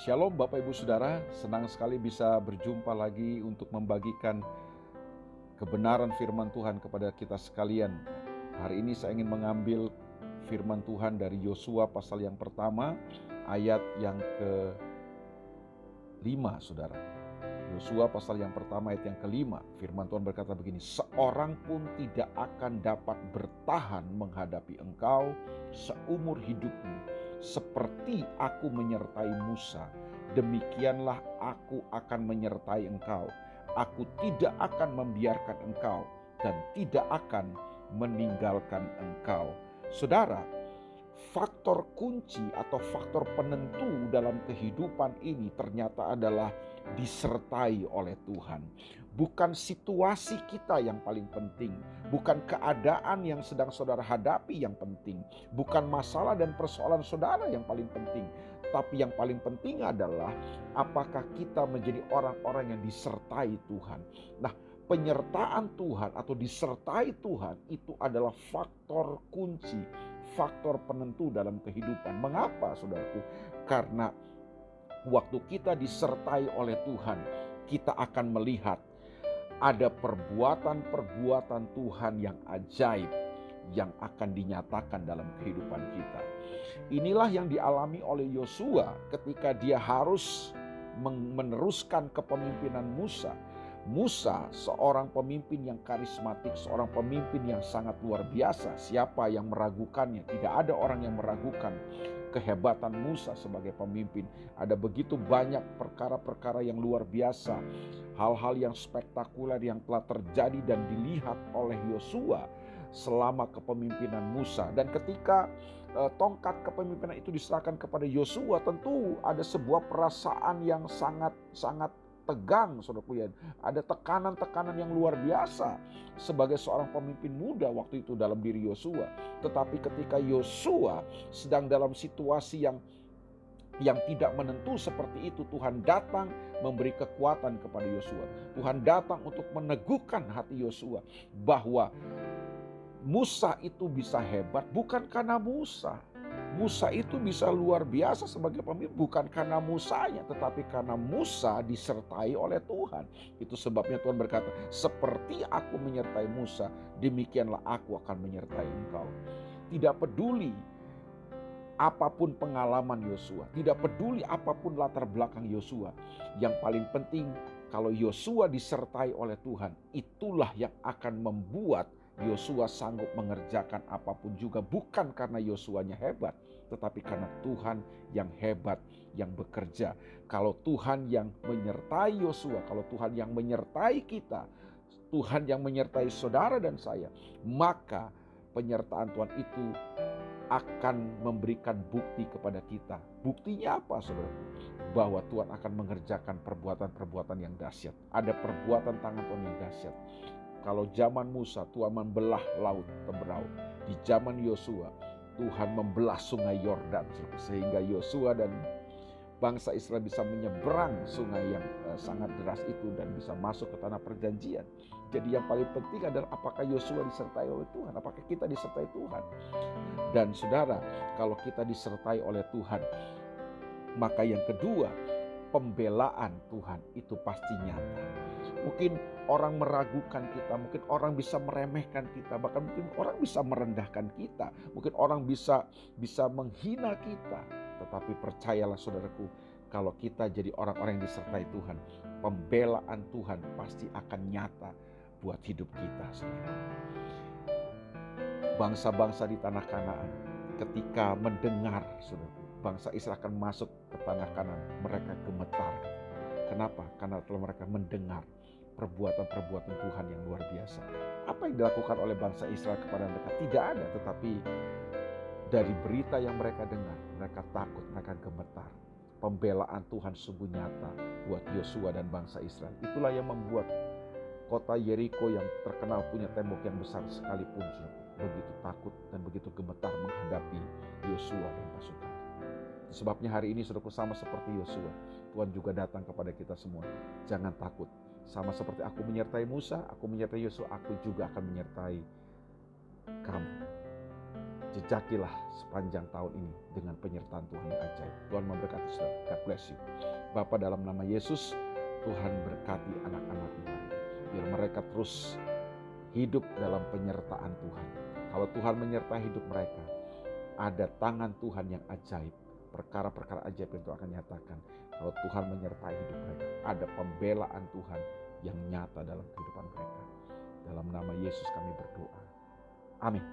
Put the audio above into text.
Shalom Bapak Ibu Saudara, senang sekali bisa berjumpa lagi untuk membagikan kebenaran firman Tuhan kepada kita sekalian. Hari ini saya ingin mengambil firman Tuhan dari Yosua pasal yang pertama, ayat yang ke lima Saudara. Yosua pasal yang pertama ayat yang kelima, firman Tuhan berkata begini, Seorang pun tidak akan dapat bertahan menghadapi engkau seumur hidupmu, seperti aku menyertai Musa, demikianlah aku akan menyertai engkau. Aku tidak akan membiarkan engkau dan tidak akan meninggalkan engkau. Saudara, faktor kunci atau faktor penentu dalam kehidupan ini ternyata adalah disertai oleh Tuhan. Bukan situasi kita yang paling penting, bukan keadaan yang sedang saudara hadapi yang penting, bukan masalah dan persoalan saudara yang paling penting, tapi yang paling penting adalah apakah kita menjadi orang-orang yang disertai Tuhan. Nah, penyertaan Tuhan atau disertai Tuhan itu adalah faktor kunci, faktor penentu dalam kehidupan. Mengapa, saudaraku? Karena waktu kita disertai oleh Tuhan, kita akan melihat ada perbuatan-perbuatan Tuhan yang ajaib yang akan dinyatakan dalam kehidupan kita. Inilah yang dialami oleh Yosua ketika dia harus meneruskan kepemimpinan Musa. Musa seorang pemimpin yang karismatik, seorang pemimpin yang sangat luar biasa. Siapa yang meragukannya? Tidak ada orang yang meragukan kehebatan Musa sebagai pemimpin. Ada begitu banyak perkara-perkara yang luar biasa, hal-hal yang spektakuler yang telah terjadi dan dilihat oleh Yosua selama kepemimpinan Musa. Dan ketika uh, tongkat kepemimpinan itu diserahkan kepada Yosua, tentu ada sebuah perasaan yang sangat sangat tegang saudaraku ya. Ada tekanan-tekanan yang luar biasa sebagai seorang pemimpin muda waktu itu dalam diri Yosua. Tetapi ketika Yosua sedang dalam situasi yang yang tidak menentu seperti itu Tuhan datang memberi kekuatan kepada Yosua. Tuhan datang untuk meneguhkan hati Yosua bahwa Musa itu bisa hebat bukan karena Musa, Musa itu bisa luar biasa sebagai pemimpin bukan karena Musanya tetapi karena Musa disertai oleh Tuhan. Itu sebabnya Tuhan berkata, "Seperti aku menyertai Musa, demikianlah aku akan menyertai engkau." Tidak peduli apa pun pengalaman Yosua, tidak peduli apa pun latar belakang Yosua. Yang paling penting kalau Yosua disertai oleh Tuhan, itulah yang akan membuat Yosua sanggup mengerjakan apa pun juga bukan karena Yosuanya hebat, tetapi karena Tuhan yang hebat yang bekerja. Kalau Tuhan yang menyertai Yosua, kalau Tuhan yang menyertai kita, Tuhan yang menyertai saudara dan saya, maka penyertaan Tuhan itu akan memberikan bukti kepada kita. Buktinya apa, saudara? Bahwa Tuhan akan mengerjakan perbuatan-perbuatan yang dahsyat. Ada perbuatan tangan Tuhan yang dahsyat. Kalau zaman Musa Tuhan membelah laut Teberau. Di zaman Yosua Tuhan membelah sungai Yordan sehingga Yosua dan bangsa Israel bisa menyeberang sungai yang uh, sangat deras itu dan bisa masuk ke tanah perjanjian. Jadi yang paling penting adalah apakah Yosua disertai oleh Tuhan, apakah kita disertai Tuhan. Dan saudara, kalau kita disertai oleh Tuhan, maka yang kedua, pembelaan Tuhan itu pasti nyata. Mungkin orang meragukan kita, mungkin orang bisa meremehkan kita, bahkan mungkin orang bisa merendahkan kita, mungkin orang bisa bisa menghina kita. Tetapi percayalah saudaraku, kalau kita jadi orang-orang yang disertai Tuhan, pembelaan Tuhan pasti akan nyata buat hidup kita. Bangsa-bangsa di tanah Kanaan ketika mendengar, saudara, bangsa Israel akan masuk ke tanah kanan, mereka gemetar. Kenapa? Karena telah mereka mendengar perbuatan-perbuatan Tuhan yang luar biasa. Apa yang dilakukan oleh bangsa Israel kepada mereka? Tidak ada, tetapi dari berita yang mereka dengar, mereka takut, mereka gemetar. Pembelaan Tuhan sungguh nyata buat Yosua dan bangsa Israel. Itulah yang membuat kota Yeriko yang terkenal punya tembok yang besar sekalipun begitu takut dan begitu gemetar menghadapi Yosua dan pasukan. Sebabnya hari ini saudaraku sama seperti Yosua. Tuhan juga datang kepada kita semua. Jangan takut. Sama seperti aku menyertai Musa, aku menyertai Yosua, aku juga akan menyertai kamu. jejakilah sepanjang tahun ini dengan penyertaan Tuhan yang ajaib. Tuhan memberkati saudara. God bless you. Bapak dalam nama Yesus, Tuhan berkati anak-anak Tuhan. Biar mereka terus hidup dalam penyertaan Tuhan. Kalau Tuhan menyertai hidup mereka, ada tangan Tuhan yang ajaib. Perkara-perkara ajaib yang Tuhan akan nyatakan. Kalau Tuhan menyertai hidup mereka, ada pembelaan Tuhan yang nyata dalam kehidupan mereka. Dalam nama Yesus kami berdoa. Amin.